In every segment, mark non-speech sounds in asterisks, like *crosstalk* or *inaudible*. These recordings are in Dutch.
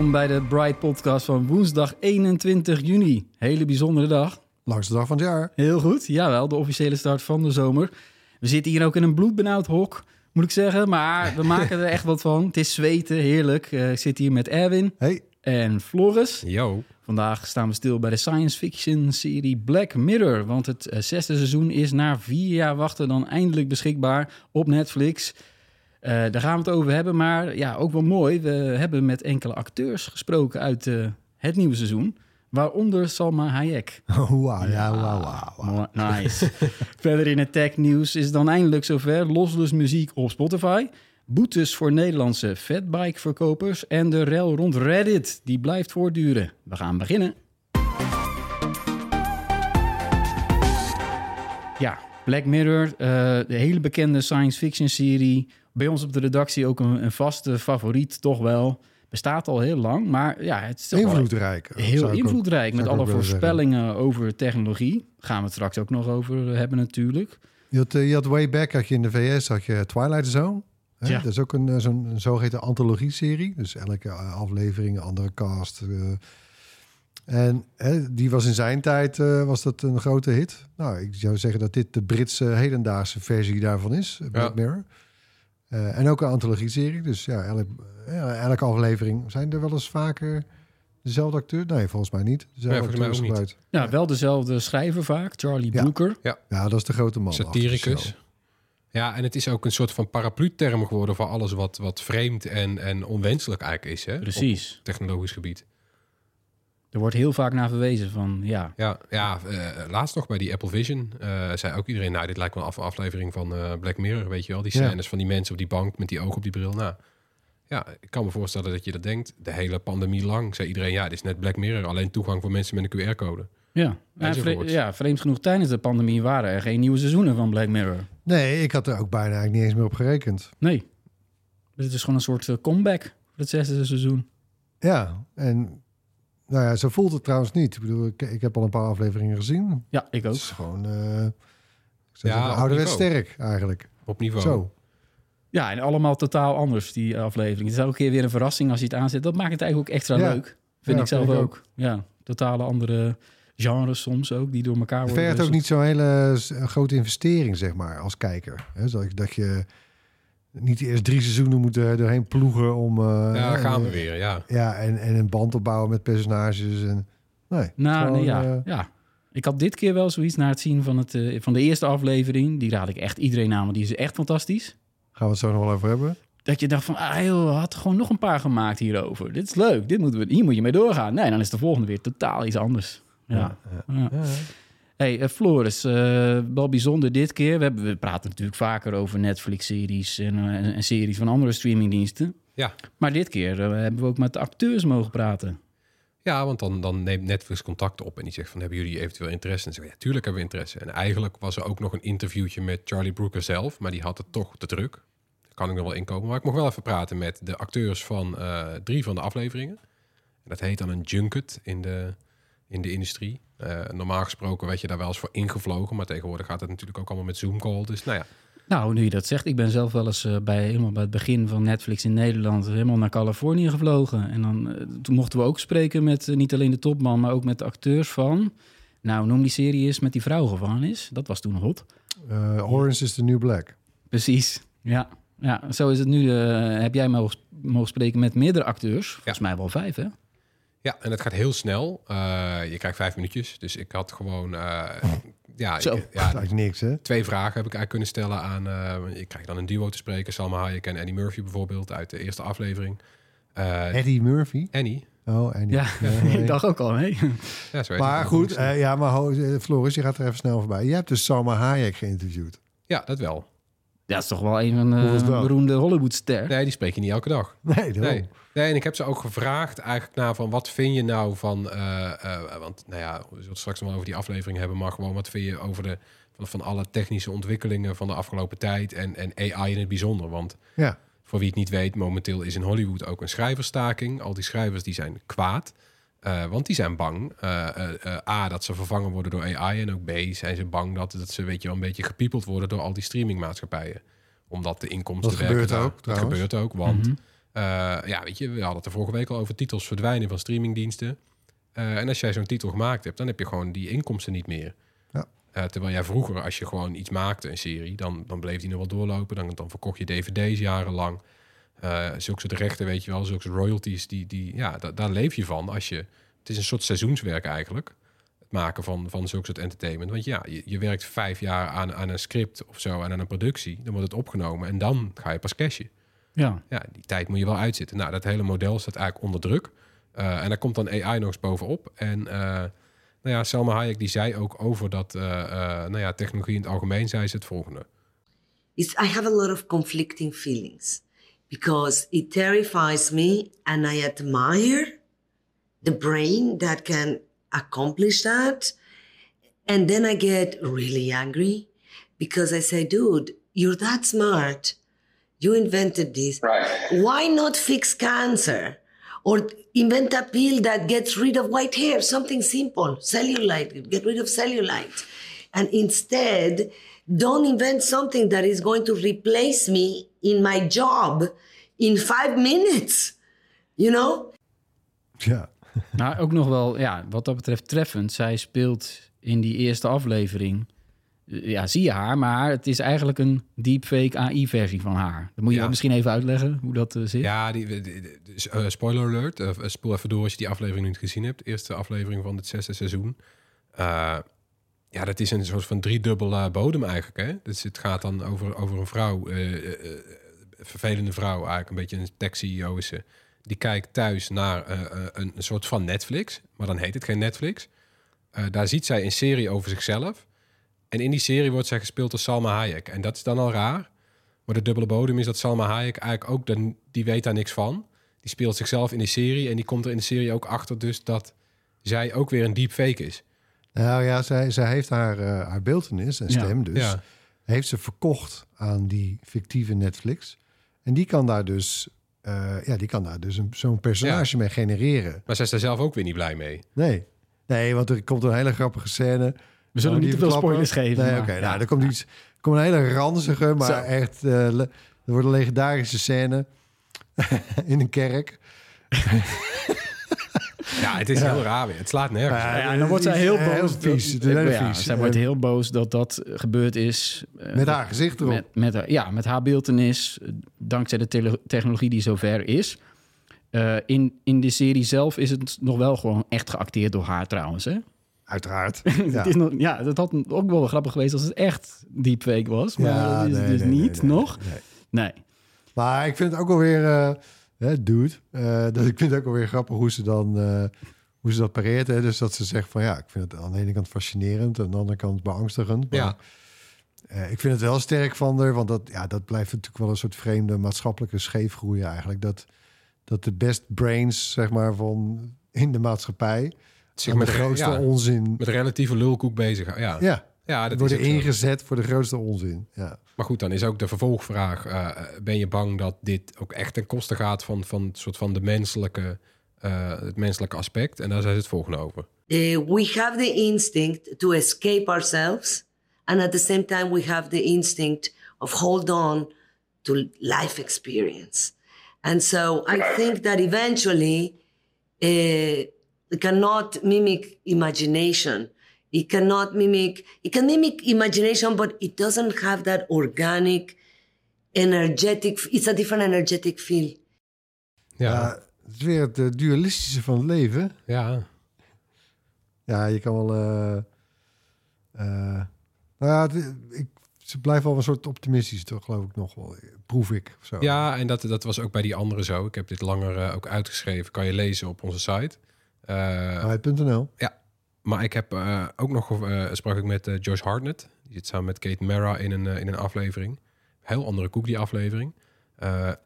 Welkom bij de Bright Podcast van woensdag 21 juni. Hele bijzondere dag. Langste dag van het jaar. Heel goed, jawel, de officiële start van de zomer. We zitten hier ook in een bloedbenauwd hok, moet ik zeggen. Maar we *laughs* maken er echt wat van. Het is zweten, heerlijk. Eh, ik zit hier met Erwin Hey, en Floris. Yo. Vandaag staan we stil bij de science fiction serie Black Mirror. Want het eh, zesde seizoen is na vier jaar wachten dan eindelijk beschikbaar op Netflix. Eh, daar gaan we het over hebben. Maar ja, ook wel mooi. We hebben met enkele acteurs gesproken uit eh, het nieuwe seizoen. Waaronder Salma Hayek. *laughs* wauw, ja, wauw, wauw. Mooi, Nice. *laughs* Verder in het tech-nieuws is het dan eindelijk zover. Lossless muziek op Spotify. Boetes voor Nederlandse fatbike-verkopers. En de rel rond Reddit, die blijft voortduren. We gaan beginnen. Ja, Black Mirror, eh, de hele bekende science fiction serie. Bij ons op de redactie ook een, een vaste favoriet, toch wel. Bestaat al heel lang, maar ja, het is toch wel Invloedrijk. heel ook- invloedrijk. Met alle zeggen. voorspellingen over technologie. Gaan we het straks ook nog over hebben natuurlijk. Je had, eh, je had way back, had je in de VS, had je Twilight Zone. Hè? Ja. Dat is ook een, eh, zo'n een zogeheten antologie-serie. Dus elke eh, aflevering een andere cast. eh. en hè, die was in zijn tijd eh, was dat een grote hit. Nou, ik zou zeggen dat dit de Britse hedendaagse versie daarvan is. eh, Black Ja. Mirror. Eh, en ook een antologie-serie. Dus ja, elk, ja, elke aflevering. Zijn er wel eens vaker dezelfde acteur? Nee, volgens mij niet. Dezelfde mij niet. gebruikt. Ja, wel dezelfde schrijver vaak, Charlie Ja. Brooker. Ja, dat is de grote man. Satiricus. Ja, en het is ook een soort van paraplu-term geworden voor alles wat, wat vreemd en, en onwenselijk eigenlijk is. Hè? Precies. Op technologisch gebied. Er wordt heel vaak naar verwezen van, ja, Ja, ja eh, laatst nog bij die Apple Vision eh, zei ook iedereen... nou, dit lijkt wel een af- aflevering van eh, Black Mirror, weet je wel. Die Ja. scènes van die mensen op die bank met die ogen op die bril. Nou, ja, ik kan me voorstellen dat je dat denkt. De hele pandemie lang zei iedereen... ja, dit is net Black Mirror, alleen toegang voor mensen met een QR-code. ja. Ja, vreemd genoeg tijdens de pandemie waren er geen nieuwe seizoenen van Black Mirror. Nee, ik had er ook bijna eigenlijk niet eens meer op gerekend. Nee. Dus het is gewoon een soort comeback voor het zesde seizoen. Ja, en nou ja, zo voelt het trouwens niet. Ik bedoel, ik, ik heb al een paar afleveringen gezien. Ja, ik ook. Het is gewoon uh, Ja, ouderwets sterk eigenlijk. Op niveau. Zo. Ja, en allemaal totaal anders, die aflevering. Het is elke keer weer een verrassing als je het aanzet. Dat maakt het eigenlijk ook extra Ja. leuk. Vind Ja, ik zelf vind ik ook. Ja, totale andere genres soms ook, die door elkaar Het worden. vergt ook niet zo'n hele een grote investering, zeg maar, als kijker. Hè, dat, je- dat je niet eerst drie seizoenen moet er doorheen ploegen om... eh, Ja, gaan we eh, weer, ja. Ja, en, en een band opbouwen met personages. En, nee, Nou, gewoon, nee, ja, eh, ja. Ik had dit keer wel zoiets na het zien van, het, eh, van de eerste aflevering. Die raad ik echt iedereen aan, want die is echt fantastisch. gaan we het zo nog wel over hebben. Dat je dacht van, ah joh, had gewoon nog een paar gemaakt hierover. Dit is leuk, dit moeten we, hier moet je mee doorgaan. Nee, dan is de volgende weer totaal iets anders. Ja. ja. Ja. Hey, eh, Floris, eh, wel bijzonder dit keer. We, hebben, we praten natuurlijk vaker over Netflix-series en, eh, en, en series van andere streamingdiensten. Ja. Maar dit keer hebben we ook met de acteurs mogen praten. Ja, want dan, dan neemt Netflix contact op en die zegt van hebben jullie eventueel interesse? En ze zeggen ja, tuurlijk hebben we interesse. En eigenlijk was er ook nog een interviewtje met Charlie Brooker zelf, maar die had het toch te druk. Daar kan ik nog wel inkomen. Maar ik mocht wel even praten met de acteurs van drie van de afleveringen. En dat heet dan een junket in de, in de industrie. Eh, normaal gesproken werd je daar wel eens voor ingevlogen, maar tegenwoordig gaat het natuurlijk ook allemaal met Zoom call. Dus nou ja, Nou, nu je dat zegt, ik ben zelf wel eens eh, bij, helemaal bij het begin van Netflix in Nederland helemaal naar Californië gevlogen. En dan, eh, toen mochten we ook spreken met niet alleen de topman, maar ook met de acteurs van Nou, noem die serie eens met die vrouwengevangenis. Dat was toen hot. Eh, Orange is the New Black. Precies, ja. Ja, zo is het nu. heb jij mogen, mogen spreken met meerdere acteurs. Volgens mij wel vijf, hè? Ja, en het gaat heel snel. Eh, je krijgt vijf minuutjes. Dus ik had gewoon... eh, ja, Zo. ik- Dat is ja, *laughs* eigenlijk niks, hè? twee vragen heb ik eigenlijk kunnen stellen aan... eh je krijgt dan een duo te spreken. Salma Hayek en Annie Murphy bijvoorbeeld uit de eerste aflevering. Eh, Eddie Murphy. Annie. Oh, Annie. Ja, *laughs* nee. ik dacht ook al, hè? Ja, zo Maar goed, eh, ja, maar ho- Floris, je gaat er even snel voorbij. Je hebt dus Salma Hayek geïnterviewd. Ja, dat wel. Ja, dat is toch wel een van de dat? beroemde Hollywoodster. Nee, die spreek je niet elke dag. Nee. Nee. nee, en ik heb ze ook gevraagd eigenlijk naar van wat vind je nou van... eh, eh, want nou ja, we zullen het straks nog wel over die aflevering hebben... maar gewoon wat vind je over de, van, van alle technische ontwikkelingen van de afgelopen tijd... en, en AI in het bijzonder. Want Ja, voor wie het niet weet, momenteel is in Hollywood ook een schrijverstaking. Al die schrijvers die zijn kwaad. Eh, want die zijn bang, eh, eh, eh, A, dat ze vervangen worden door AI. En ook B, zijn ze bang dat, dat ze weet je, wel een beetje gepiepeld worden door al die streamingmaatschappijen. Omdat de inkomsten Dat gebeurt daar- ook, Dat gebeurt ook, want eh, ja, weet je, we hadden het er vorige week al over titels verdwijnen van streamingdiensten. Eh, en als jij zo'n titel gemaakt hebt, dan heb je gewoon die inkomsten niet meer. Ja. Eh, terwijl jij vroeger, als je gewoon iets maakte, een serie, dan, dan bleef die nog wel doorlopen. Dan, dan verkocht je dvd's jarenlang. Eh zulke soort rechten, weet je wel, zulke soort royalties, die, die, ja, da- daar leef je van. Als je, het is een soort seizoenswerk eigenlijk, het maken van, van zulke soort entertainment. Want ja, je, je werkt vijf jaar aan, aan een script of zo en aan een productie. Dan wordt het opgenomen en dan ga je pas cashen. Ja, Ja, die tijd moet je wel uitzitten. Nou, dat hele model staat eigenlijk onder druk. Eh, en daar komt dan AI nog eens bovenop. En eh, nou ja, Selma Hayek die zei ook over dat, eh, eh, nou ja, technologie in het algemeen, zei ze het volgende. it's, I have a lot of conflicting feelings because it terrifies me and I admire the brain that can accomplish that. And then I get really angry because I say, dude, you're that smart. You invented this. Why not fix cancer? Or invent a pill that gets rid of white hair, something simple, cellulite, get rid of cellulite. And instead, don't invent something that is going to replace me in my job in five minutes. You know? ja. *laughs* nou ook nog wel, ja, wat dat betreft treffend. Zij speelt in die eerste aflevering, ja, zie je haar, maar het is eigenlijk een deepfake AI-versie van haar. Dan moet je Ja. misschien even uitleggen hoe dat eh, zit. Ja, die, die- die- dus, eh, spoiler alert. eh, spoel even door als je die aflevering niet gezien hebt. Eerste aflevering van het zesde seizoen. Ja, dat is een soort van driedubbele bodem eigenlijk. Hè? Dus het gaat dan over, over een vrouw, eh, vervelende vrouw, eigenlijk een beetje een tech-CEO is ze. Die kijkt thuis naar een, een soort van Netflix, maar dan heet het geen Netflix. Daar ziet zij een serie over zichzelf. En in die serie wordt zij gespeeld door Salma Hayek. En dat is dan al raar. Maar de dubbele bodem is dat Salma Hayek eigenlijk ook, dan, die weet daar niks van. Die speelt zichzelf in die serie en die komt er in de serie ook achter dus dat zij ook weer een deepfake is. Nou ja, zij, zij heeft haar, eh, haar beeldenis en Ja, stem dus... ja. heeft ze verkocht aan die fictieve Netflix. En die kan daar dus, eh, ja, die kan daar dus een- zo'n personage mee genereren. Maar zij is daar zelf ook weer niet blij mee. Nee. Nee, want er komt een hele grappige scène. We zullen Oh, niet te veel spoilers geven. Nee, oké. nou, er komt iets. Er komt een hele ranzige, maar Zo. echt. eh, le- er wordt een legendarische scène *laughs* in een kerk. *laughs* *laughs* Ja, het is heel raar weer. Het slaat nergens. op. Ja, Ja, en dan wordt zij heel heel boos. vies. Ja, vies. Zij wordt heel boos dat dat gebeurd is. eh, Met haar gezicht erop. Met, met, haar- ja, met haar beeldenis, eh, dankzij de tele- technologie die zover is. Eh, in, in de serie zelf is het nog wel gewoon echt geacteerd door haar trouwens. Hè? Uiteraard. *laughs* Ja. Is nog, ja, dat had ook wel grappig geweest als het echt deepfake was. Maar Ja, dat is het dus nee, niet nee, nog. nee. Nee. Maar ik vind het ook wel weer, eh, hè, dude, eh, *laughs* dat ik vind het ook wel weer grappig hoe ze dan, eh, hoe ze dat pareert. Hè? Dus dat ze zegt van ja, ik vind het aan de ene kant fascinerend, en aan de andere kant beangstigend. Maar, Ja. eh, ik vind het wel sterk van haar, want dat, ja, dat blijft natuurlijk wel een soort vreemde maatschappelijke scheefgroei eigenlijk. Dat, dat de best brains, zeg maar, van in de maatschappij, Zich met de grootste ja, onzin, met relatieve lulkoek bezig. Ja, ja, ja dat is worden ingezet voor de grootste onzin. Ja. Maar goed, dan is ook de vervolgvraag: eh, ben je bang dat dit ook echt ten koste gaat van, van, het soort van de menselijke, eh, het menselijke aspect? En daar zijn ze het volgende over. Uh, we have the instinct to escape ourselves, and at the same time, we have the instinct of hold on to life experience. And so I think that eventually uh, cannot mimic imagination. It cannot mimic. It can mimic imagination, but it doesn't have that organic, energetic. It's a different energetic feel. Ja, Ja, het is weer het eh, dualistische van het leven. ja. Ja, je kan wel... eh, eh, nou ja, ik, ze blijven wel een soort optimistisch, toch geloof ik nog wel. Proef ik. Zo. Ja, en dat, dat was ook bij die andere zo. Ik heb dit langer ook uitgeschreven. Kan je lezen op onze site. Eh, Uit.nl. maar ik heb eh, ook nog... eh, sprak ik met eh, Josh Hartnett. Die zit samen met Kate Mara in een, in een aflevering. Heel andere koek, die aflevering.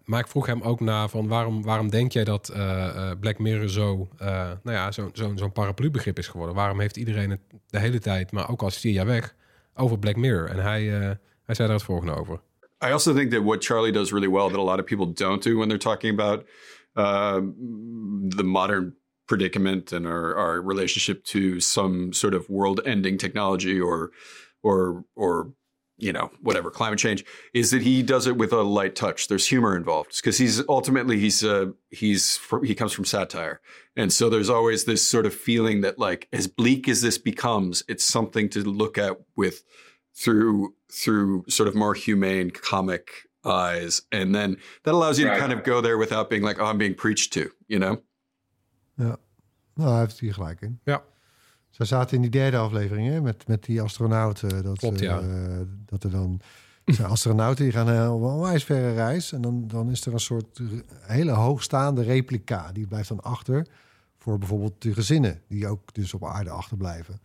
Maar ik vroeg hem ook na van waarom, waarom denk jij dat Black Mirror zo, nou ja, zo'n zo'n zo'n paraplu-begrip is geworden? Waarom heeft iedereen het de hele tijd, maar ook al vier jaar weg, over Black Mirror? En hij, hij zei daar het volgende over. I also think that what Charlie does really well that a lot of people don't do when they're talking about um, the modern predicament and our, our relationship to some sort of world-ending technology or or or you know whatever climate change is that he does it with a light touch. There's humor involved because he's ultimately he's uh, he's he comes from satire, and so there's always this sort of feeling that like as bleak as this becomes, it's something to look at with through through sort of more humane comic eyes. And then that allows you to kind of go there without being like oh i'm being preached to you know Ja. Nou, hij heeft hier gelijk in. Ja. Ze zaten in die derde aflevering hè, met, met die astronauten. Dat, Klopt, ja. eh, dat er dan *laughs* zijn astronauten die gaan een onwijs verre reis. En dan, dan is er een soort hele hoogstaande replica. Die blijft dan achter voor bijvoorbeeld de gezinnen. Die ook dus op aarde achterblijven.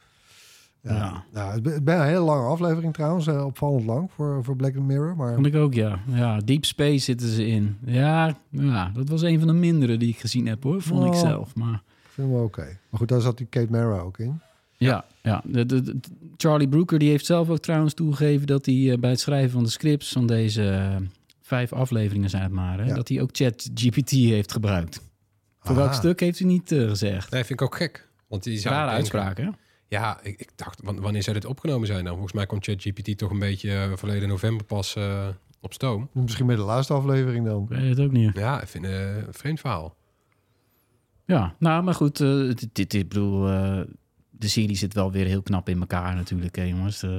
Ja. Ja. Nou, het is een hele lange aflevering trouwens. eh, opvallend lang voor, voor Black Mirror. Maar Vond ik ook, ja. Ja, Deep Space zitten ze in. Ja, ja, dat was een van de mindere die ik gezien heb, hoor. Vond ik Oh. zelf. Maar ik vind wel oké. Maar goed, daar zat die Kate Mara ook in. ja, ja. De, de, de- Charlie Brooker die heeft zelf ook trouwens toegegeven... dat hij eh, bij het schrijven van de scripts van deze eh, vijf afleveringen zijn het maar... Hè, Ja. dat hij ook ChatGPT heeft gebruikt. Voor welk stuk heeft hij niet gezegd? Nee, vind ik ook gek. Want die zou Rare hè? Ja, ik, ik dacht, wan- wanneer zou dit opgenomen zijn dan? Volgens mij kwam ChatGPT toch een beetje eh, verleden november pas eh, op stoom. Misschien met de laatste aflevering dan. Ik weet het ook niet. Ja, ik vind het een vreemd verhaal. Ja, nou, maar goed. eh, dit, dit, ik bedoel, eh, de serie zit wel weer heel knap in elkaar natuurlijk, hè, jongens. eh,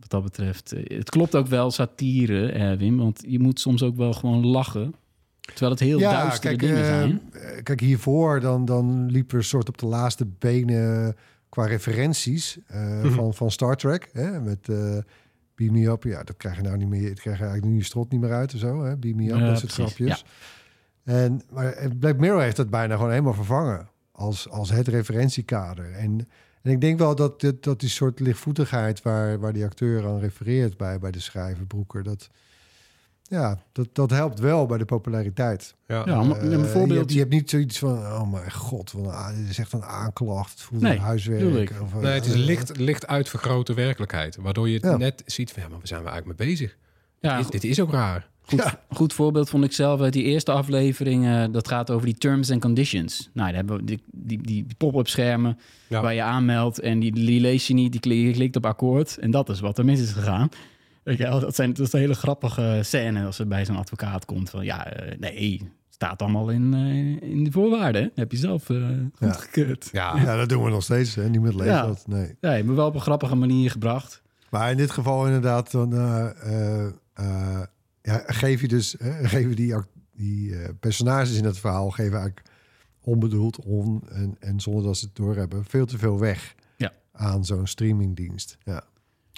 wat dat betreft. Eh, Het klopt ook wel, satire, eh, Wim. Want je moet soms ook wel gewoon lachen. Terwijl het heel duistere dingen eh, zijn. eh, kijk, hiervoor dan, dan liep er een soort op de laatste benen qua referenties eh, van, van Star Trek. Hè, met eh Beam Me Up. Ja, dat krijg je nou niet meer. Dat krijg je eigenlijk nu strot niet meer uit of zo. Hè? Beam Me Up, Ja, dat soort grapjes. En, maar Black Mirror heeft dat bijna gewoon helemaal vervangen. Als, als het referentiekader. En, en ik denk wel dat, dit, dat die soort lichtvoetigheid waar, waar die acteur aan refereert bij, bij de schrijver Broeker, dat, ja, dat, dat helpt wel bij de populariteit. Ja, Ja, maar Eh, bijvoorbeeld... je, hebt, je hebt niet zoiets van, oh mijn god, wat een, a- dit is echt een aanklacht. Het voelt Nee, een huiswerk. Of, eh, Nee, het is eh, licht, licht uitvergrote werkelijkheid. Waardoor je het Ja. net ziet van, ja, maar we zijn we eigenlijk mee bezig. ja, dit, dit is ook raar. Goed, Ja. goed voorbeeld vond ik zelf uit die eerste aflevering. eh, dat gaat over die terms and conditions. Nou, daar hebben we die, die, die pop-up schermen Ja. waar je aanmeldt en die, die lees je niet. Die klik, je klikt op akkoord en dat is wat er mis is gegaan. Weet je wel, dat, zijn, dat is een hele grappige scène als er bij zo'n advocaat komt. Van ja, eh, nee, staat allemaal in, eh, in de voorwaarden. hè. heb je zelf eh Ja. goedgekeurd. Ja, Ja, dat doen we nog steeds. Hè? Niemand leest Ja. dat. Nee. Hebt me wel op een grappige manier gebracht. Maar in dit geval inderdaad, dan eh, eh, eh, ja, geef je dus hè, geven die, act- die personages in het verhaal geven eigenlijk onbedoeld on, en, en zonder dat ze het doorhebben veel te veel weg Ja. aan zo'n streamingdienst. Ja.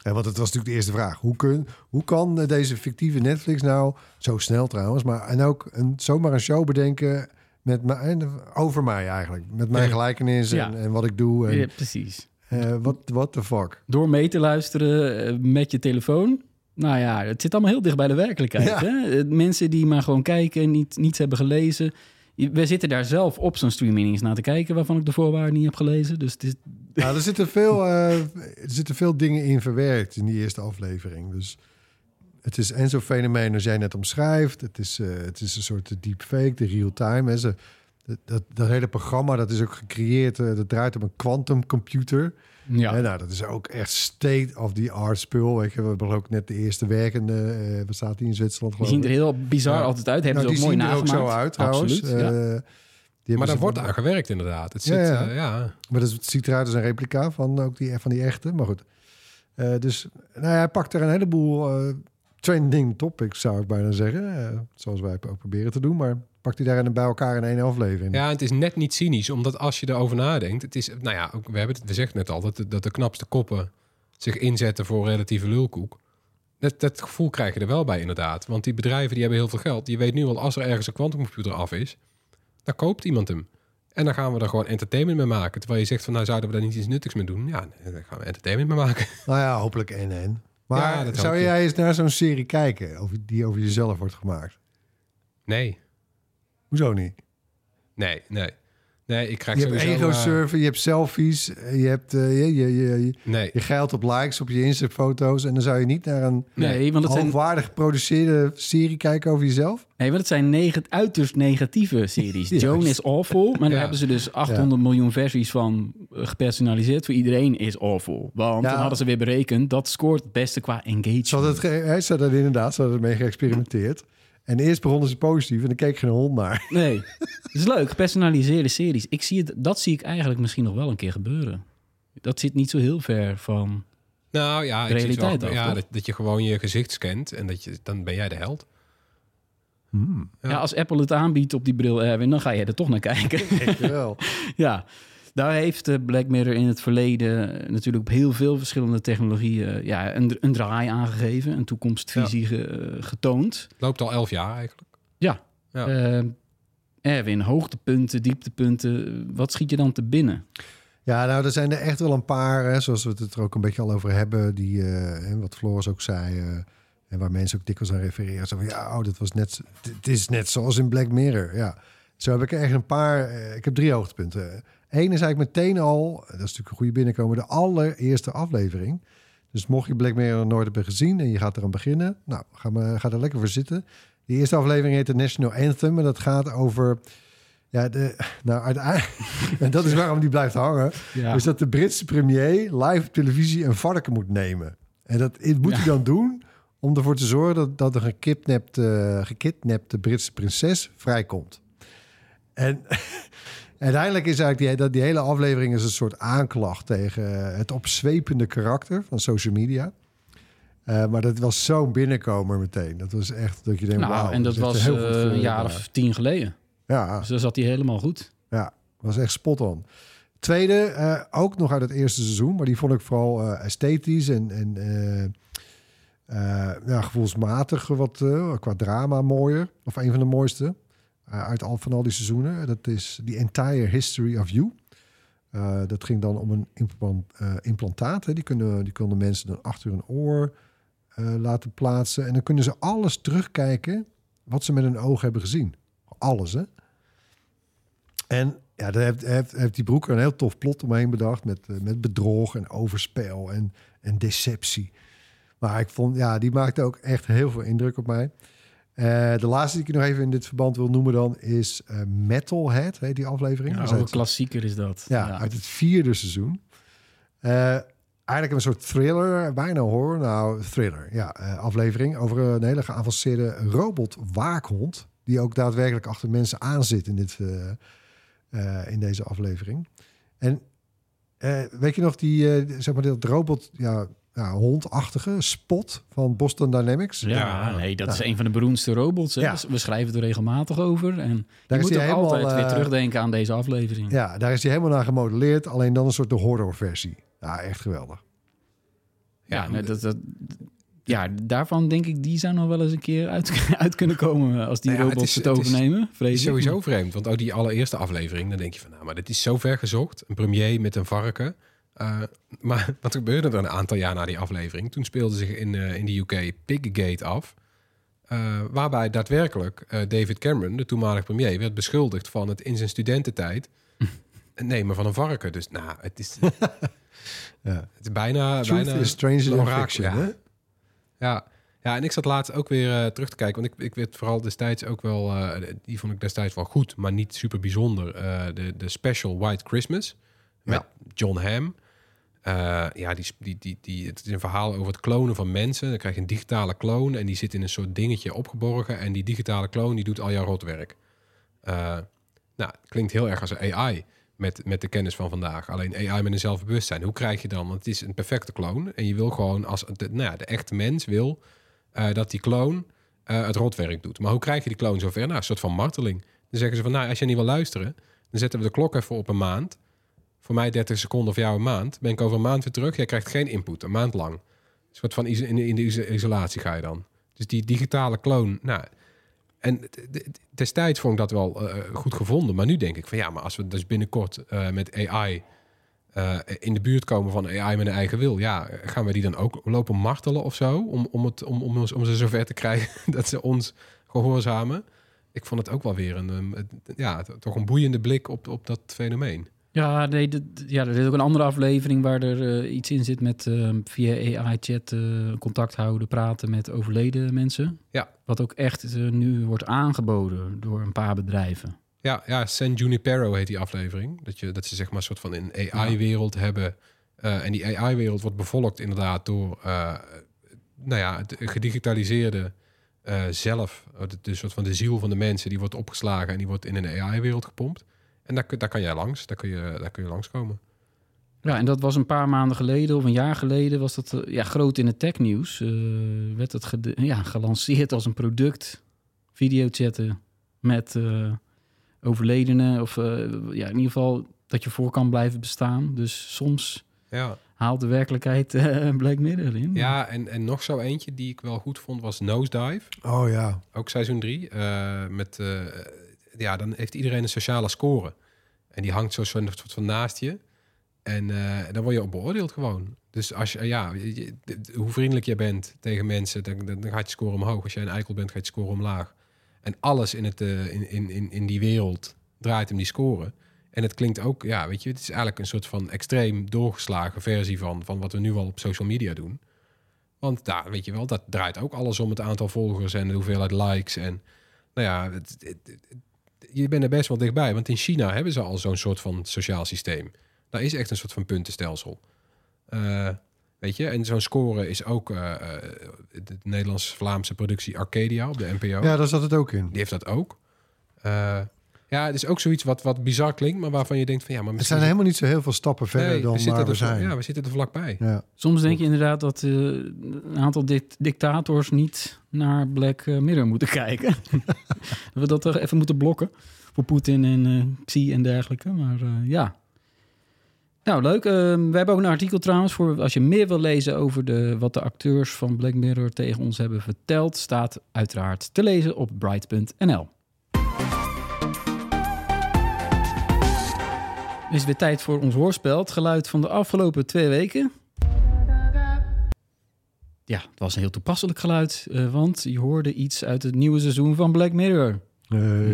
En want het was natuurlijk de eerste vraag. Hoe, kun, hoe kan eh, deze fictieve Netflix nou, zo snel trouwens, maar en ook een, zomaar een show bedenken met mij, over mij eigenlijk. Met mijn gelijkenis en, en wat ik doe. En, Ja, precies. eh, wat what the fuck? door mee te luisteren eh, met je telefoon. Nou ja, het zit allemaal heel dicht bij de werkelijkheid. Ja. Hè? Eh, Mensen die maar gewoon kijken, niet, niets hebben gelezen. We zitten daar zelf op zo'n streaming naar te kijken... waarvan ik de voorwaarden niet heb gelezen. Dus het is, Ja, er zitten, veel, eh, er zitten veel dingen in verwerkt in die eerste aflevering. Dus het is en zo'n fenomeen als jij net omschrijft. Het is, eh, het is een soort deepfake, de real-time. Dat, dat, dat hele programma dat is ook gecreëerd. eh, dat draait op een quantumcomputer. Ja. En nou, dat is ook echt state-of-the-art spul. Weet je. We hebben ook net de eerste werkende... eh wat staat die in Zwitserland? Die geloof zien er heel bizar Ja. altijd uit. Hebben Nou, ze ook die mooi zien er ook nagemaakt. zo uit trouwens. Absoluut, ja. Eh, Maar daar ze- wordt aan gewerkt inderdaad. Het Ja, zit, ja. ja. ja. Maar dat ziet eruit als een replica van, ook die, van die echte. Maar goed. Eh, dus nou ja, hij pakt er een heleboel eh, trending topics, zou ik bijna zeggen. Eh, zoals wij ook proberen te doen. Maar pakt hij daar in- bij elkaar in één aflevering. Ja, het is net niet cynisch, omdat als je erover nadenkt, het is, nou ja, ook, we hebben het, we zeggen net al dat de, dat de knapste koppen zich inzetten voor relatieve lulkoek. Dat, dat gevoel krijg je er wel bij, inderdaad. Want die bedrijven die hebben heel veel geld. Je weet nu al, als er ergens een quantumcomputer af is, dan koopt iemand hem. En dan gaan we er gewoon entertainment mee maken. Terwijl je zegt van, nou zouden we daar niet iets nuttigs mee doen? Ja, daar gaan we entertainment mee maken. *laughs* Nou ja, hopelijk en en. Maar Ja, zou jij eens naar zo'n serie kijken over, die over jezelf wordt gemaakt? Nee, Hoezo niet? nee, nee. Nee, ik krijg Je hebt sowieso... ego eh, surfen, je hebt selfies, eh, je hebt eh, je, je, je, je, nee, je geld op likes op je Insta-foto's. En dan zou je niet naar een Nee, want het zijn, hoogwaardig geproduceerde serie kijken over jezelf? nee, want het zijn neg- uiterst negatieve series. *laughs* Joan is awful, maar daar Ja. hebben ze dus 800 miljoen versies van gepersonaliseerd. Voor iedereen is awful. Want Ja. dan hadden ze weer berekend, dat scoort het beste qua engagement. Ze hadden het, ze hadden inderdaad ze hadden ermee geëxperimenteerd. En eerst begonnen ze positief en dan keek geen hond naar. *laughs* Nee, het is leuk. Gepersonaliseerde series. Ik zie het, dat zie ik eigenlijk misschien nog wel een keer gebeuren. Dat zit niet zo heel ver van... nou ja, het realiteit wel, ook, ja dat, dat je gewoon je gezicht scant en dat je, dan ben jij de held. Ja. als Apple het aanbiedt op die bril, Erwin, dan ga je er toch naar kijken. *laughs* Jawel. ja, daar heeft Black Mirror in het verleden natuurlijk op heel veel verschillende technologieën eh, ja, een, een draai aangegeven, een toekomstvisie ge- eh, getoond. Loopt al elf jaar eigenlijk. Ja. Ja. Eh, Erwin, hoogtepunten, dieptepunten, wat schiet je dan te binnen? Ja, nou, er zijn er echt wel een paar, hè, zoals we het er ook een beetje al over hebben, die, eh, hè, wat Floris ook zei, eh, en waar mensen ook dikwijls aan refereren. Zo van, ja, oh, dat was net, het is net zoals in Black Mirror. Ja, zo heb ik er echt een paar, ik heb drie hoogtepunten. Eén is eigenlijk meteen al, dat is natuurlijk een goede binnenkomen, de allereerste aflevering. Dus mocht je Black Mirror nooit hebben gezien en je gaat eraan beginnen, nou, ga, maar, ga er lekker voor zitten. Die eerste aflevering heet de National Anthem en dat gaat over, ja, de, nou, uiteindelijk, *laughs* en dat is waarom die blijft hangen. Ja. Dus dat de Britse premier live op televisie een varken moet nemen. En dat moet hij dan doen om ervoor te zorgen dat, dat een gekidnapte, gekidnapte Britse prinses vrijkomt. En *laughs* uiteindelijk is eigenlijk die, dat die hele aflevering is een soort aanklacht tegen het opzwepende karakter van social media. Eh, maar dat was zo'n binnenkomer meteen. Dat was echt dat je denkt, nou, en dat was eh, een jaar of tien geleden. Ja, Dus daar zat hij helemaal goed. ja, was echt spot on. Tweede, eh, ook nog uit het eerste seizoen, maar die vond ik vooral eh, esthetisch en, en eh, eh, ja, gevoelsmatig wat eh, qua drama mooier. Of een van de mooiste eh, uit al van al die seizoenen. Dat is The Entire History of You. Eh, dat ging dan om een implant, eh, implantaat. Hè. Die, kunnen, die konden mensen dan achter hun oor eh, laten plaatsen. En dan kunnen ze alles terugkijken wat ze met hun ogen hebben gezien. Alles, hè? En ja, daar heeft, heeft, die broeker een heel tof plot omheen bedacht. Met, eh, met bedrog en overspel en, en deceptie. Maar ik vond, ja, die maakte ook echt heel veel indruk op mij. Eh, de laatste die ik nog even in dit verband wil noemen dan is eh, Metalhead, heet die aflevering. Ja, een klassieker is dat. ja, uit het vierde seizoen. Eh, eigenlijk een soort thriller, bijna horror. Nou, thriller, ja. aflevering over een hele geavanceerde robot-waakhond... die ook daadwerkelijk achter mensen aanzit in, dit, in deze aflevering. En weet je nog die, zeg maar, dat robot... Ja, ja, hondachtige spot van Boston Dynamics. Ja, nee, dat is een van de beroemdste robots. Hè? Ja. We schrijven er regelmatig over. En Daar je is moet hij altijd weer eh, terugdenken aan deze aflevering. Ja, daar is hij helemaal naar gemodelleerd. Alleen dan een soort de horrorversie. Ja, echt geweldig. Ja, nee, dat, dat, ja, daarvan denk ik, die zou nog wel eens een keer uit, *laughs* uit kunnen komen als die Nou ja, het robots is- het, overnemen. Het is sowieso vreemd, want ook die allereerste aflevering, dan denk je van, nou, maar dit is zo ver gezocht. Een premier met een varken. Eh, maar *laughs* wat gebeurde er een aantal jaar na die aflevering? Toen speelde zich in, eh, in de UK Piggate af. eh, waarbij daadwerkelijk David Cameron, de toenmalige premier, werd beschuldigd van het in zijn studententijd *laughs* het nemen van een varken. Dus nou, het is, *laughs* Ja. het is bijna... Truth bijna is stranger een orakel, ja. hè? Ja. ja, en ik zat laatst ook weer terug te kijken. Want ik, ik werd vooral destijds ook wel... die vond ik destijds wel goed, maar niet super bijzonder. De, de special White Christmas met John Hamm. Eh, ja, die, die, die, die, het is een verhaal over het klonen van mensen. Dan krijg je een digitale kloon en die zit in een soort dingetje opgeborgen. En die digitale kloon die doet al jouw rotwerk. Eh, Nou, klinkt heel erg als een AI met, met de kennis van vandaag. Alleen AI met een zelfbewustzijn. Hoe krijg je dan? Want het is een perfecte kloon. En je wil gewoon als de, nou ja, de echte mens wil eh, dat die kloon het rotwerk doet. Maar hoe krijg je die kloon zover? Nou, een soort van marteling. Dan zeggen ze van, nou, als je niet wil luisteren, dan zetten we de klok even op een maand. Voor mij 30 seconden, voor jou een maand. Ben ik over een maand weer terug. Jij krijgt geen input, een maand lang. Een soort van in, in de iso- isolatie ga je dan. Dus die digitale kloon, nou... En destijds vond ik dat wel eh, goed gevonden. Maar nu denk ik van ja, maar als we dus binnenkort eh, met AI eh, in de buurt komen van AI met een eigen wil, ja, gaan we die dan ook lopen martelen of zo? Om, om, het, om, om, om ze zover te krijgen *laughs* dat ze ons gehoorzamen. Ik vond het ook wel weer een, ehm, ja, toch een boeiende blik op, op dat fenomeen. Ja, nee, dit- ja, er is ook een andere aflevering waar er eh, iets in zit met eh, via AI-chat eh, contact houden, praten met overleden mensen. Ja. Wat ook echt eh, nu wordt aangeboden door een paar bedrijven. Ja, ja, San Junipero heet die aflevering. Dat, je, dat ze zeg maar een soort van een AI-wereld hebben. En die AI-wereld wordt bevolkt inderdaad door nou ja, het gedigitaliseerde zelf. eh, De, de soort van de ziel van de mensen, die wordt opgeslagen en die wordt in een AI-wereld gepompt. En daar, kun- daar kan jij langs, daar kun je, daar kun je langskomen. Ja, en dat was een paar maanden geleden of een jaar geleden was dat eh, ja, groot in het technieuws. Eh werd het ja, gelanceerd als een product. Videochatten met eh, overledenen. Of eh, ja, in ieder geval dat je voor kan blijven bestaan. Dus soms Ja, haalt de werkelijkheid eh Black Mirror in. ja en, en nog zo eentje die ik wel goed vond was Nosedive. Oh ja. Ook seizoen 3. met, eh, ja, dan heeft iedereen een sociale score. En die hangt zo van naast je. En eh, dan word je beoordeeld gewoon. Dus als je, ja, hoe vriendelijk je bent tegen mensen, dan, dan, gaat je score omhoog. Als jij een eikel bent, gaat je score omlaag. En alles in, het, eh, in, in, in, die wereld draait om die score. En het klinkt ook, ja, weet je, het is eigenlijk een soort van extreem doorgeslagen versie van, van wat we nu al op social media doen. Want daar, weet je wel, dat draait ook alles om het aantal volgers en de hoeveelheid likes. En nou ja, het- je bent er best wel dichtbij. Want in China hebben ze al zo'n soort van sociaal systeem. Daar is echt een soort van puntenstelsel. Eh, weet je, en zo'n score is ook eh, de Nederlands-Vlaamse productie Arcadia op de NPO. Ja, daar zat het ook in. Die heeft dat ook. Ja, het is ook zoiets wat, wat bizar klinkt, maar waarvan je denkt van ja, maar Het misschien... zijn helemaal niet zo heel veel stappen verder Nee, dan we waar we er zijn. Ja, we zitten er vlakbij. Ja. Soms denk je inderdaad dat eh, een aantal dict- dictators niet naar Black eh, Mirror moeten *laughs* kijken. *laughs* dat we dat toch even moeten blokken voor Poetin en eh Xi en dergelijke. Maar eh, ja. Nou, leuk. Eh, we hebben ook een artikel trouwens voor als je meer wil lezen over de, wat de acteurs van Black Mirror tegen ons hebben verteld. Staat uiteraard te lezen op bright.nl. Het is weer tijd voor ons hoorspel. Het geluid van de afgelopen twee weken. Ja, het was een heel toepasselijk geluid, eh, want je hoorde iets uit het nieuwe seizoen van Black Mirror.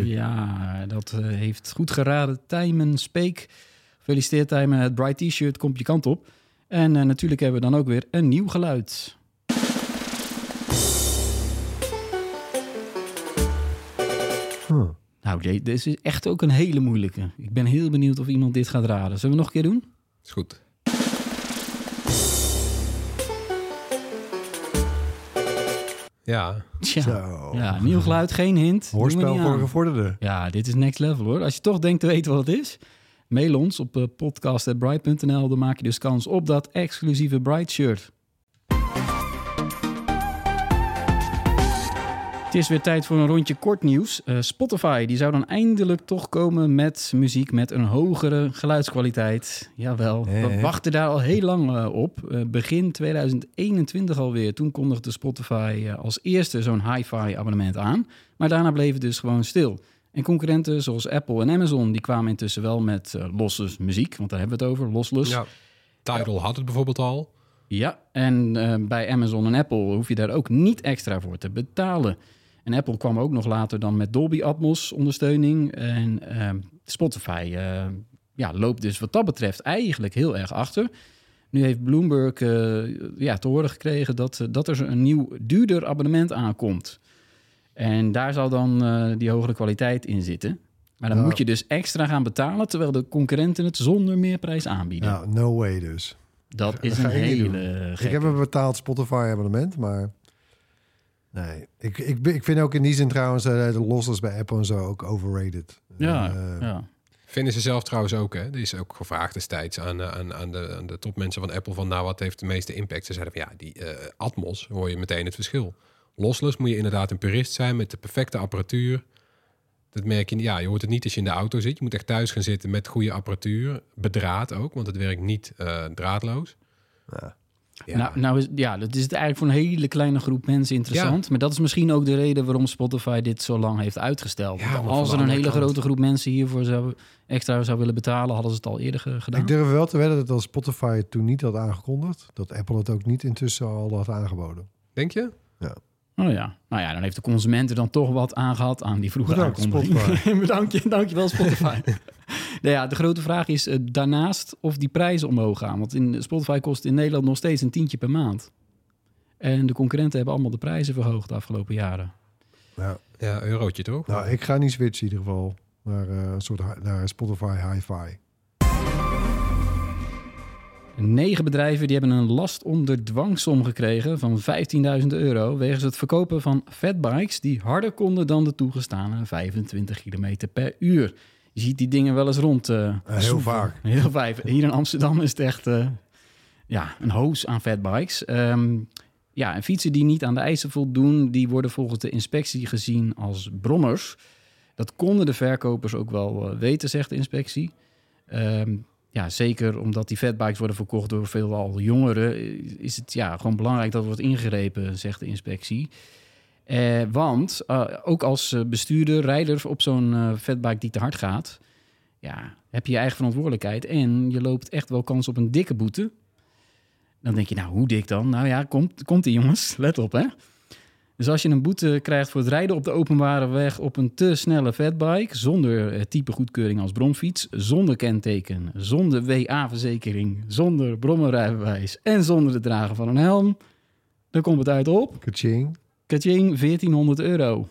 Ja, dat eh, heeft goed geraden. Tijmen Speek. Gefeliciteerd Tijmen, het Bright T-shirt komt je kant op. En eh, natuurlijk hebben we dan ook weer een nieuw geluid. Huh. Nou, dit is echt ook een hele moeilijke. Ik ben heel benieuwd of iemand dit gaat raden. Zullen we nog een keer doen? Is goed. Ja, Tja, Zo. ja, nieuw geluid, geen hint. Hoorspel voor gevorderden. Ja, dit is next level hoor. Als je toch denkt te weten wat het is, mail ons op uh, podcast.bright.nl. Dan maak je dus kans op dat exclusieve Bright shirt. Het is weer tijd voor een rondje kort nieuws. Eh, Spotify die zou dan eindelijk toch komen met muziek met een hogere geluidskwaliteit. Jawel, we wachten daar al heel lang eh, op. Eh, begin 2021 alweer. Toen kondigde Spotify als eerste zo'n hi-fi abonnement aan. Maar daarna bleef het dus gewoon stil. En concurrenten zoals Apple en Amazon die kwamen intussen wel met lossless muziek. Want daar hebben we het over, lossless. ja. Tidal had het bijvoorbeeld al. Ja, en bij Amazon en Apple hoef je daar ook niet extra voor te betalen. En Apple kwam ook nog later dan met Dolby Atmos ondersteuning. En eh, Spotify eh, ja, loopt dus wat dat betreft eigenlijk heel erg achter. Nu heeft Bloomberg eh, ja, te horen gekregen dat, eh, dat er een nieuw duurder abonnement aankomt. En daar zal dan die hogere kwaliteit in zitten. Maar dan moet je dus extra gaan betalen, terwijl de concurrenten het zonder meerprijs aanbieden. Ja, no way dus. Dat is een hele Ik heb een betaald Spotify abonnement, maar Nee, ik, ik, ik vind ook in die zin trouwens eh, de losses bij Apple en zo ook overrated. Ja, Eh, ja. Vinden ze zelf trouwens ook, hè? Er is ook gevraagd destijds aan, eh, aan, aan, de, aan de topmensen van Apple van, nou, wat heeft de meeste impact? Ze zeiden van, ja, die eh, Atmos, hoor je meteen het verschil. Lossless moet je inderdaad een purist zijn met de perfecte apparatuur. Dat merk je, ja, je hoort het niet als je in de auto zit. Je moet echt thuis gaan zitten met goede apparatuur. Bedraad ook, want het werkt niet eh, draadloos. Ja. Ja. Nou, nou is, ja, dat is het eigenlijk voor een hele kleine groep mensen interessant. Maar dat is misschien ook de reden waarom Spotify dit zo lang heeft uitgesteld. Ja, als er een hele kant- grote groep mensen hiervoor zou, extra zou willen betalen, hadden ze het al eerder ge- gedaan. Ik durf wel te wedden dat als Spotify het toen niet had aangekondigd, dat Apple het ook niet intussen al had aangeboden. Denk je? Oh ja. Nou ja, dan heeft de consument er dan toch wat aan gehad aan die vroege Bedankt, aankondiging. *laughs* Bedankt je, dankjewel Spotify. *laughs* nou ja, de grote vraag is eh, daarnaast of die prijzen omhoog gaan. Want in Spotify kost in Nederland nog steeds een tientje per maand. En de concurrenten hebben allemaal de prijzen verhoogd de afgelopen jaren. Ja. Ja, eurotje toch? Nou, ik ga niet switchen in ieder geval naar, eh, een soort naar Spotify Hi-Fi. Negen bedrijven die hebben een last onder dwangsom gekregen van 15.000 euro... wegens het verkopen van fatbikes die harder konden dan de toegestane 25 km per uur. Je ziet die dingen wel eens rond. eh, Eh, heel vaak. *laughs* Heel vaak. Hier in Amsterdam is het echt eh, ja, een hoos aan fatbikes. Ehm ja, en fietsen die niet aan de eisen voldoen... die worden volgens de inspectie gezien als brommers. Dat konden de verkopers ook wel weten, zegt de inspectie. Ehm, ja, zeker omdat die fatbikes worden verkocht door veelal jongeren... is het ja, gewoon belangrijk dat er wordt ingrepen, zegt de inspectie. Eh, want eh, ook als eh, bestuurder, rijder op zo'n eh, fatbike die te hard gaat... Ja, heb je je eigen verantwoordelijkheid en je loopt echt wel kans op een dikke boete. Dan denk je, nou, hoe dik dan? Nou ja, komt, komt die jongens, let op hè. Dus als je een boete krijgt voor het rijden op de openbare weg op een te snelle fatbike, zonder eh, type goedkeuring als bromfiets, zonder kenteken, zonder WA-verzekering, zonder brommerrijbewijs en zonder het dragen van een helm, dan komt het uit op, Kaching. kaching, 1400 euro.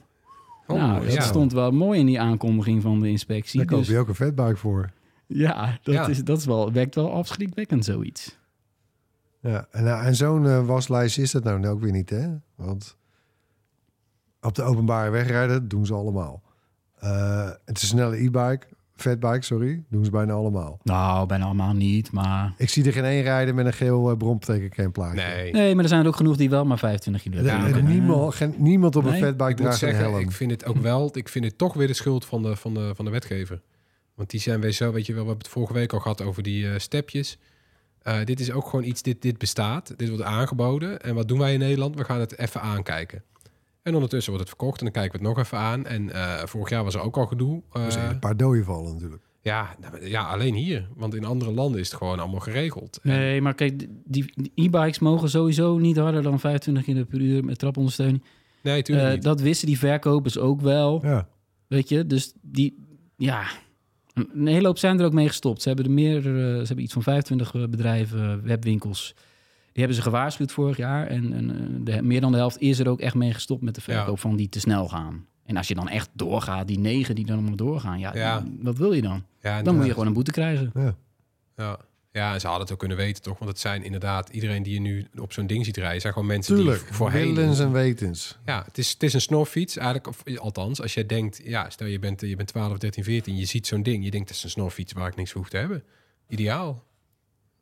Oh, nou, dat ja. stond wel mooi in die aankondiging van de inspectie. Daar koop Dus- je ook een fatbike voor. ja, dat, Ja. Is, dat is wel, werkt wel afschrikwekkend zoiets. Ja, en, nou, en zo'n eh, waslijst is dat nou ook weer niet, hè? Want op de openbare weg rijden doen ze allemaal. Eh, het is een snelle e-bike, fatbike, sorry, doen ze bijna allemaal. Nou, bijna allemaal niet, maar... Ik zie er geen één rijden met een geel uh, bromtekenplaatje. Nee. Nee, maar er zijn er ook genoeg die wel maar 25 kilo kunnen. niemand, geen, niemand op een fatbike draagt een helm. ik vind het ook wel, ik vind het toch weer de schuld van de, van de, van de wetgever. Want die zijn weer zo, weet je wel, we hebben het vorige week al gehad over die eh, stepjes. Eh, dit is ook gewoon iets, dit, dit bestaat, dit wordt aangeboden. En wat doen wij in Nederland? We gaan het even aankijken. En ondertussen wordt het verkocht en dan kijken we het nog even aan. En eh, vorig jaar was er ook al gedoe. Er zijn Eh, een paar doden vallen natuurlijk. ja, nou, ja, alleen hier. Want in andere landen is het gewoon allemaal geregeld. En- Nee, maar kijk, die, e-bikes mogen sowieso niet harder dan 25 km per uur met trapondersteuning. nee, tuurlijk Eh, niet. dat wisten die verkopers ook wel, Ja. weet je. Dus die, ja, een, hele hoop zijn er ook mee gestopt. Ze hebben er meer, ze hebben iets van 25 eh, bedrijven, webwinkels. Die hebben ze gewaarschuwd vorig jaar. En, en eh, de, meer dan de helft is er ook echt mee gestopt met de verkoop Ja. van die te snel gaan. En als je dan echt doorgaat, die negen die dan allemaal doorgaan, ja, Ja. wat wil je dan? ja, Dan moet je gewoon een boete krijgen. Ja. Ja. ja, en ze hadden het ook kunnen weten, toch? Want het zijn inderdaad, iedereen die je nu op zo'n ding ziet rijden, zijn gewoon mensen Tuurlijk, die voorheen... willens en wetens. Ja, het is, het is een snorfiets eigenlijk. Of, althans, als jij denkt, ja, stel je bent, je bent 12, 13, 14, je ziet zo'n ding, je denkt, het is een snorfiets waar ik niks voor hoef te hebben. Ideaal.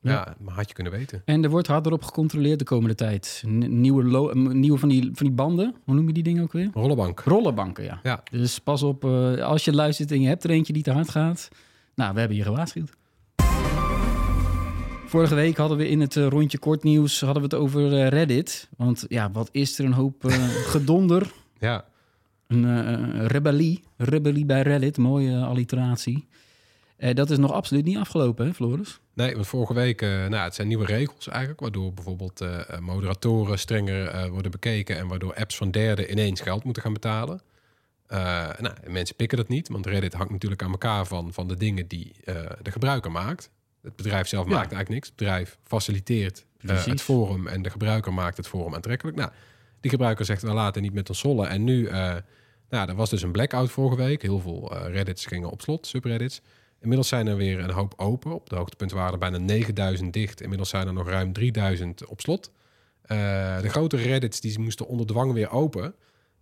Ja, maar had je kunnen weten. En er wordt harder op gecontroleerd de komende tijd. N- nieuwe, lo- nieuwe van, die, van die banden, hoe noem je die dingen ook weer? Rollenbank. Rollenbanken, ja. Ja. Dus pas op, eh, als je luistert en je hebt er eentje die te hard gaat. Nou, we hebben je gewaarschuwd. Vorige week hadden we in het eh, rondje kort nieuws hadden we het over eh, Reddit. Want ja, wat is er een hoop *laughs* gedonder. Ja, Een rebellie. Rebellie bij Reddit. Mooie alliteratie. Eh, dat is nog absoluut niet afgelopen, hè, Floris? nee, want vorige week, eh, nou, het zijn nieuwe regels eigenlijk, waardoor bijvoorbeeld eh, moderatoren strenger worden bekeken en waardoor apps van derden ineens geld moeten gaan betalen. Nou, en mensen pikken dat niet, want Reddit hangt natuurlijk aan elkaar van, van de dingen die de gebruiker maakt. Het bedrijf zelf Ja. maakt eigenlijk niks. Het bedrijf faciliteert het forum en de gebruiker maakt het forum aantrekkelijk. Nou, die gebruiker zegt we laten niet met ons sollen. En nu, nou, er was dus een blackout vorige week. Heel veel Reddits gingen op slot, subreddits. Inmiddels zijn er weer een hoop open. Op de hoogtepunt waren er bijna 9000 dicht. Inmiddels zijn er nog ruim 3000 op slot. Eh, de grote Reddits die moesten onder dwang weer open.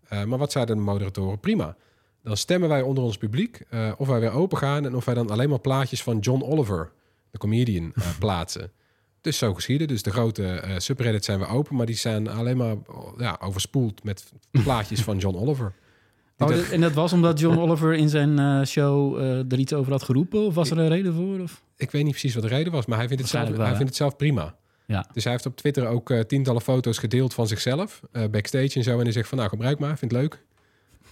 Eh, maar wat zeiden de moderatoren? Prima. Dan stemmen wij onder ons publiek eh, of wij weer open gaan en of wij dan alleen maar plaatjes van John Oliver, de comedian, *laughs* plaatsen. Dus zo geschieden. Dus de grote subreddits zijn weer open, maar die zijn alleen maar ja, overspoeld met *laughs* plaatjes van John Oliver. Oh, dat- dat- en dat was omdat John Oliver in zijn eh, show eh, er iets over had geroepen? Of was er een reden voor? Of? ik weet niet precies wat de reden was, maar hij vindt het zelf, wel, hij vindt het zelf prima. Ja. Dus hij heeft op Twitter ook eh, tientallen foto's gedeeld van zichzelf, backstage en zo. En hij zegt van, nou, gebruik maar, vind het leuk.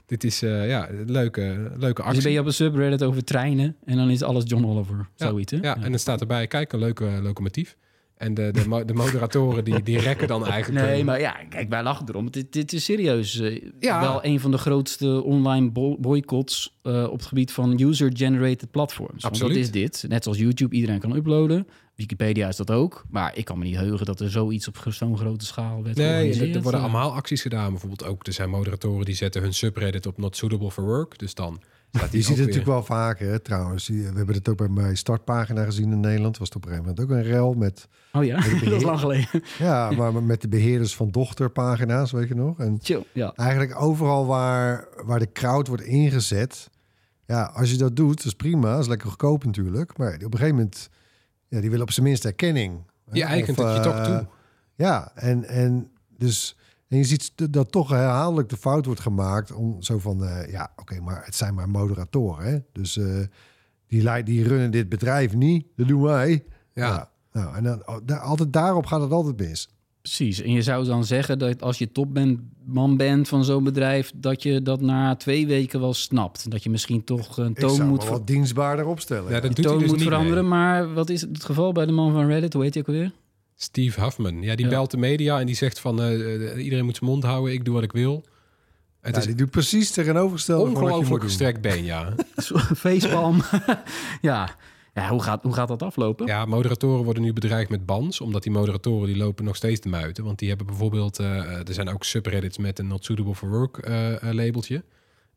Dit is ja, een leuke, leuke Dus actie. ben je op een subreddit over treinen en dan is alles John Oliver. Ja, Zoiets, hè? Ja, en dan staat erbij, kijk, een leuke locomotief. En de, de, de moderatoren die, die rekken dan eigenlijk... Nee, maar ja, kijk, wij lachen erom. Dit, dit is serieus eh, Ja. wel een van de grootste online bo- boycotts eh, op het gebied van user-generated platforms. Want Absoluut. dat is dit. Net zoals YouTube, iedereen kan uploaden. Wikipedia is dat ook. Maar ik kan me niet heugen dat er zoiets op zo'n grote schaal werd Nee, er, worden allemaal acties gedaan. Bijvoorbeeld ook, er zijn moderatoren die zetten hun subreddit op not suitable for work. Dus dan Je ziet het natuurlijk wel vaker, hè, trouwens. We hebben het ook bij mijn startpagina gezien in Nederland. Was het op een gegeven moment ook een rel met... Oh ja, *laughs* dat is lang geleden. Ja, maar met de beheerders van dochterpagina's, weet je nog? En Chill, ja. eigenlijk overal waar, waar de crowd wordt ingezet... Ja, als je dat doet, dat is prima. Dat is lekker goedkoop natuurlijk. Maar op een gegeven moment... Ja, die willen op zijn minst erkenning. Je eigent Of, het je toch eh, toe. Ja, en, en dus... En je ziet dat- toch herhaaldelijk de fout wordt gemaakt om zo van, eh, ja, oké, maar het zijn maar moderatoren, hè? Dus eh, die, die runnen dit bedrijf niet, dat doen wij. Ja. Nou, en dan, oh, altijd daarop gaat het altijd mis. Precies. En je zou dan zeggen dat als je topman bent van zo'n bedrijf, dat je dat na twee weken wel snapt. Dat je misschien toch een toon moet, wat dienstbaarder opstellen. Ja, dat doet hij toon dus moet niet veranderen. mee. Maar wat is het geval bij de man van Reddit? Hoe heet hij ook alweer? Steve Huffman. Ja, die Ja. belt de media en die zegt van... eh, eh, iedereen moet zijn mond houden, ik doe wat ik wil. Het Ja, is die doet precies tegenovergestelde van wat je moet ongelooflijk gestrekt been, ja. *laughs* Facepalm. *laughs* ja. ja hoe, gaat, hoe gaat dat aflopen? Ja, moderatoren worden nu bedreigd met bans, omdat die moderatoren die lopen nog steeds te muiten. Want die hebben bijvoorbeeld, eh, er zijn ook subreddits met een not suitable for work labeltje.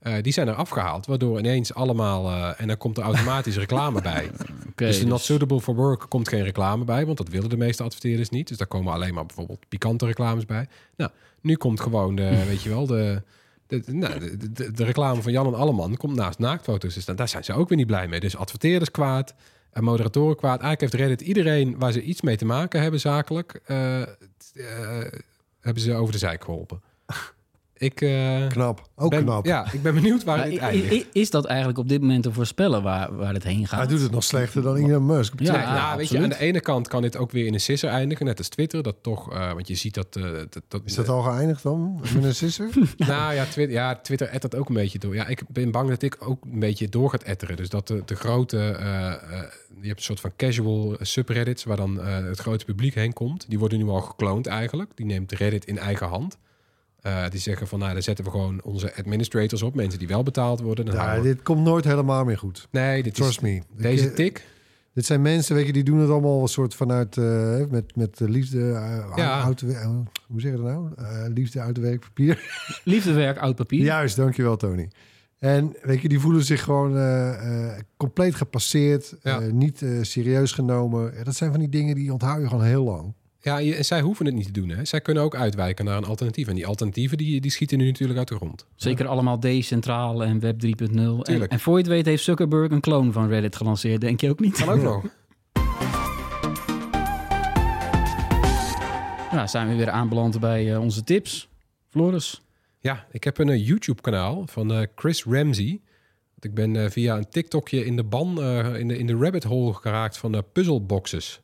Eh, die zijn er afgehaald, waardoor ineens allemaal, eh, en dan komt er automatisch *laughs* reclame bij. Dus de not dus- suitable for work komt geen reclame bij, want dat willen de meeste adverteerders niet. Dus daar komen alleen maar bijvoorbeeld pikante reclames bij. Nou, nu komt gewoon de, *laughs* weet je wel, de, de, de- nou, de, de, reclame van Jan en Alleman komt naast naaktfoto's te staan. Daar zijn ze ook weer niet blij mee. Dus adverteerders kwaad, en moderatoren kwaad. Eigenlijk heeft Reddit iedereen waar ze iets mee te maken hebben zakelijk, eh, hebben ze over de zijk geholpen. *laughs* Ik, eh, Knap, ook ben, knap. Ja, ik ben benieuwd waar dit eindigt. is dat eigenlijk op dit moment te voorspellen waar, waar het heen gaat? Hij doet het nog slechter dan Elon Musk. Ja, Nee, nou, weet je, aan de ene kant kan dit ook weer in een sisser eindigen, net als Twitter. Dat toch, eh, want je ziet dat... eh, dat, dat Is dat al geëindigd dan? Met een sisser? *laughs* Nou ja, Twitter, ja, Twitter ettert ook een beetje door. Ja, ik ben bang dat ik ook een beetje door gaat etteren. Dus dat de, de grote... eh, eh, je hebt een soort van casual subreddits... waar dan eh, het grote publiek heen komt. Die worden nu al gekloond eigenlijk. Die neemt Reddit in eigen hand. Eh, die zeggen van, nou, daar zetten we gewoon onze administrators op. Mensen die wel betaald worden. Dan Ja, we- dit komt nooit helemaal meer goed. Nee, dit is, Trust me. deze Ik- tik... Dit zijn mensen, weet je, die doen het allemaal een soort vanuit eh, met, met de liefde, uh, Ja. hoe zeg je dat nou? Eh, liefde uit de werkpapier. *laughs* Liefdewerk, oud papier. Juist, dankjewel Tony. En weet je, die voelen zich gewoon eh, eh, compleet gepasseerd, Ja. eh, niet eh, serieus genomen. Ja, dat zijn van die dingen die onthoud je gewoon heel lang. Ja, en zij hoeven het niet te doen. Hè. Zij kunnen ook uitwijken naar een alternatief. En die alternatieven die, die schieten nu natuurlijk uit de grond. Zeker allemaal decentraal en web 3.0. En, en voor je het weet heeft Zuckerberg een kloon van Reddit gelanceerd. Denk je ook niet? Kan ook *laughs* nog. Nou, zijn we weer aanbeland bij eh, onze tips. Floris. Ja, ik heb een eh, YouTube-kanaal van eh, Chris Ramsey. Ik ben via een TikTokje in de ban, in, de, in de rabbit hole geraakt van puzzleboxes.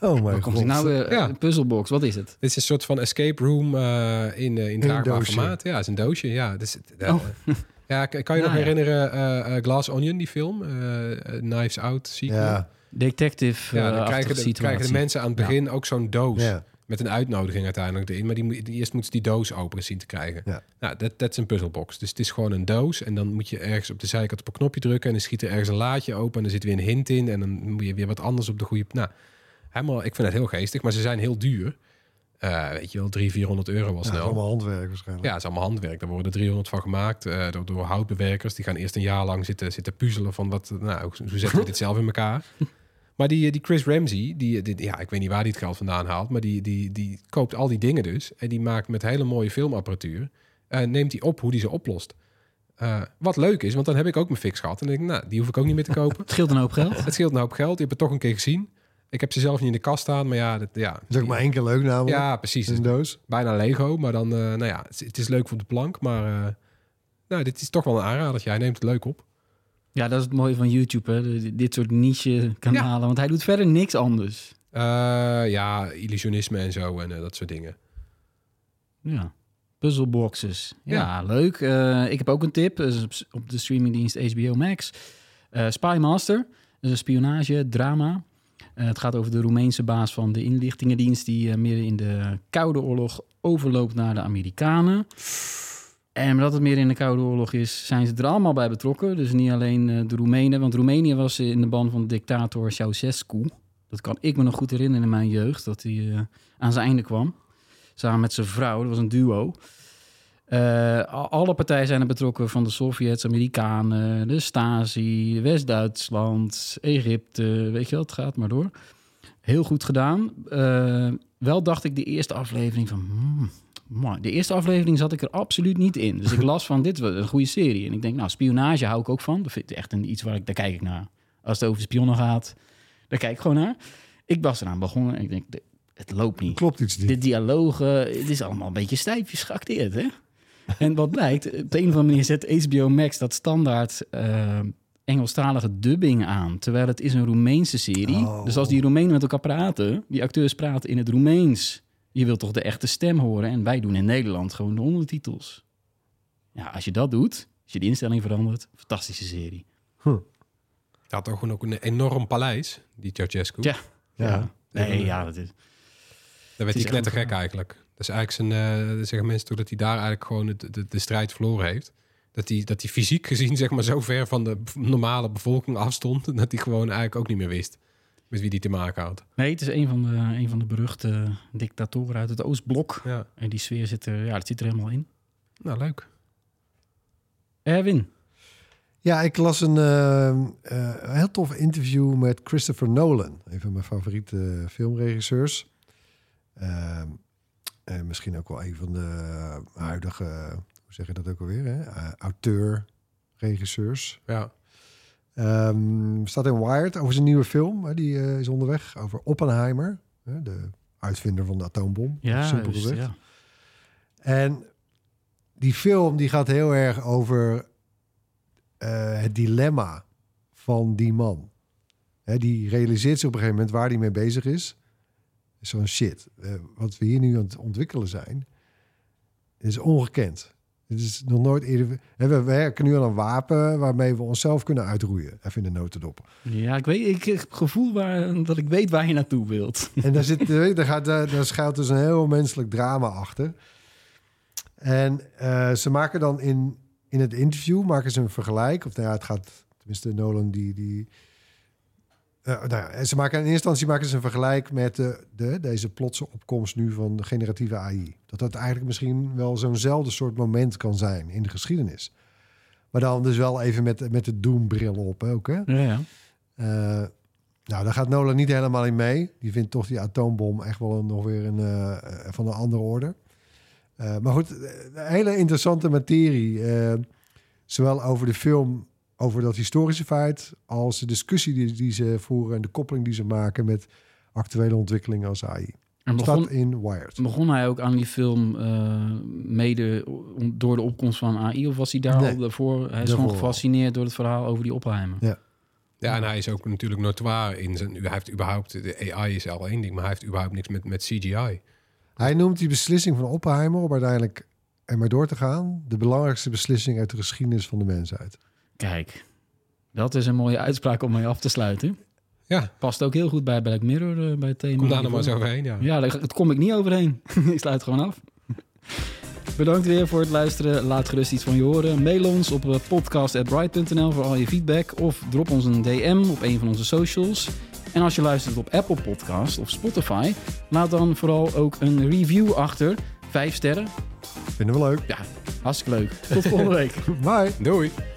Oh mijn komt god. nou weer? Ja. Een puzzelbox, wat is het? Dit is een soort van escape room eh, in, eh, in draagbaar formaat. Ja, het is een doosje. Ja, dus, eh, Oh. *laughs* ja kan je nog Nou ja. herinneren eh, eh, Glass Onion, die film? Eh, eh, Knives Out sequel. Ja, Detective Ja, eh, dan krijgen de, krijgen de mensen aan het Ja. begin ook zo'n doos. ja. Met een uitnodiging uiteindelijk erin. Maar die, die, eerst moeten ze die doos open zien te krijgen. Ja. Nou, dat, dat is een puzzelbox. Dus het is gewoon een doos. En dan moet je ergens op de zijkant op een knopje drukken. En dan schiet er ergens een laadje open. En dan zit weer een hint in. En dan moet je weer wat anders op de goede... Nou, helemaal, ik vind het heel geestig. Maar ze zijn heel duur. Eh, weet je wel, 300, 400 euro al Ja, dat is snel. allemaal handwerk waarschijnlijk. Ja, het is allemaal handwerk. Daar worden er 300 van gemaakt eh, door, door houtbewerkers. Die gaan eerst een jaar lang zitten, zitten puzzelen van wat, nou, hoe, zetten we dit zelf in elkaar. *laughs* Maar die, die Chris Ramsey, die, die- ja, ik weet niet waar hij het geld vandaan haalt, maar die, die, die koopt al die dingen dus. En die maakt met hele mooie filmapparatuur, eh, neemt hij op hoe die ze oplost. Eh, wat leuk is, want dan heb ik ook mijn fix gehad. En denk ik, nou, die hoef ik ook niet meer te *laughs* kopen. Het scheelt een hoop geld. het scheelt een hoop geld, je hebt het toch een keer gezien. Ik heb ze zelf niet in de kast staan, maar ja, dat, ja. Dat is ook maar één keer leuk namelijk. Ja, precies. een doos. bijna Lego, maar dan, eh, nou ja, het is, het is leuk voor de plank, maar eh, nou, dit is toch wel een aanrader. Jij neemt het leuk op. Ja, dat is het mooie van YouTube, hè. Dit soort niche-kanalen. Want hij doet verder niks anders. Eh, ja, illusionisme en zo en dat soort dingen. Ja. Puzzleboxes. Ja, Ja. leuk. Eh, ik heb ook een tip. Op, de streamingdienst HBO Max. Eh Spy Master. Dat is een spionage, drama. Eh, het gaat over de Roemeense baas van de inlichtingendienst... die eh, midden in de Koude Oorlog overloopt naar de Amerikanen. En omdat het meer in de Koude Oorlog is, zijn ze er allemaal bij betrokken. Dus niet alleen eh, de Roemenen. Want Roemenië was in de ban van dictator Ceausescu. Dat kan ik me nog goed herinneren in mijn jeugd, dat hij aan zijn einde kwam. Samen met zijn vrouw, dat was een duo. Eh, alle partijen zijn er betrokken, van de Sovjets, Amerikanen, de Stasi, West-Duitsland, Egypte, weet je wel, het gaat maar door. Heel goed gedaan. Eh, wel dacht ik de eerste aflevering van... hmm, de eerste aflevering zat ik er absoluut niet in. Dus ik *laughs* las van, dit was een goede serie. En ik denk, nou, spionage hou ik ook van. Dat vind ik echt een, iets waar ik, daar kijk ik naar. Als het over spionnen gaat, daar kijk ik gewoon naar. Ik was eraan begonnen en ik denk, het loopt niet. Klopt iets niet. De dialogen, het is allemaal een beetje stijfjes geacteerd, hè? En wat blijkt, op de een of andere manier zet HBO Max dat standaard eh, Engelstalige dubbing aan. Terwijl het is een Roemeense serie. Oh. Dus als die Roemenen met elkaar praten, die acteurs praten in het Roemeens. Je wilt toch de echte stem horen? En wij doen in Nederland gewoon de ondertitels. Ja, als je dat doet, als je de instelling verandert, fantastische serie. Hij had toch gewoon ook een enorm paleis, die Ceausescu. Ja. Ja. Nee, ja, dat is... Daar werd hij knettergek eigenlijk. Dat is eigenlijk zijn, eh, dan zeggen mensen toch dat hij daar eigenlijk gewoon de, de, de strijd verloren heeft. Dat hij, dat hij fysiek gezien zeg maar zo ver van de normale bevolking afstond, dat hij gewoon eigenlijk ook niet meer wist met wie hij te maken had. Nee, het is een van de, een van de beruchte dictatoren uit het Oostblok. Ja, En die sfeer zit er, ja, dat zit er helemaal in. nou leuk. Erwin. Ja, ik las een eh, eh, heel tof interview met Christopher Nolan. Een van mijn favoriete filmregisseurs. Ehm, en misschien ook wel een van de huidige, hoe zeg je dat ook alweer, hè? Eh, auteur-regisseurs. Ja, Ehm, staat in Wired over zijn nieuwe film. Hè, die eh, is onderweg over Oppenheimer. Hè, de uitvinder van de atoombom. Ja, simpel dus, gezegd. ja. En die film die gaat heel erg over eh, het dilemma van die man. Hè, die realiseert zich op een gegeven moment waar hij mee bezig is. Zo'n shit. eh, wat we hier nu aan het ontwikkelen zijn, is ongekend. Het is nog nooit eerder. We werken nu aan een wapen waarmee we onszelf kunnen uitroeien. Even in de notendop. ja, ik weet, ik heb het gevoel waar, dat ik weet waar je naartoe wilt. En daar, zit, *laughs* daar, gaat, daar, daar schuilt dus een heel menselijk drama achter. En eh, ze maken dan in, in het interview maken ze een vergelijk. Of nou ja, het gaat, tenminste Nolan die... die eh, nou ja, en ze maken in eerste instantie maken ze een vergelijk met de, de, deze plotse opkomst nu van de generatieve AI. Dat dat eigenlijk misschien wel zo'nzelfde soort moment kan zijn in de geschiedenis. Maar dan dus wel even met, met de doembril op ook. Hè? Ja, ja. Eh, nou, daar gaat Nolan niet helemaal in mee. Die vindt toch die atoombom echt wel een, nog weer een, eh, van een andere orde. Maar goed, een hele interessante materie. zowel over de film, over dat historische feit... als de discussie die, die ze voeren... en de koppeling die ze maken met actuele ontwikkelingen als AI. En Staat begon, in Wired. begon hij ook aan die film eh, mede door de opkomst van AI? Of was hij daar Nee. al daarvoor? Hij is gewoon al. gefascineerd door het verhaal over die Oppenheimer. Ja. Ja, en hij is ook natuurlijk notoire in zijn... Hij heeft überhaupt... De AI is al één ding, maar hij heeft überhaupt niks met, met CGI. Hij noemt die beslissing van Oppenheimer... om uiteindelijk ermee door te gaan... de belangrijkste beslissing uit de geschiedenis van de mensheid. Kijk, dat is een mooie uitspraak om mee af te sluiten. Ja, Past ook heel goed bij Black Mirror, eh, bij het thema. kom daar nog maar eens overheen, ja. Ja, daar daar kom ik niet overheen. *laughs* ik sluit gewoon af. Bedankt weer voor het luisteren. Laat gerust iets van je horen. Mail ons op eh, podcast.bright.nl voor al je feedback. Of drop ons een DM op een van onze socials. En als je luistert op Apple Podcast of Spotify... laat dan vooral ook een review achter. Vijf sterren. Vinden we leuk. Ja, hartstikke leuk. Tot volgende week. *laughs* Bye. Doei!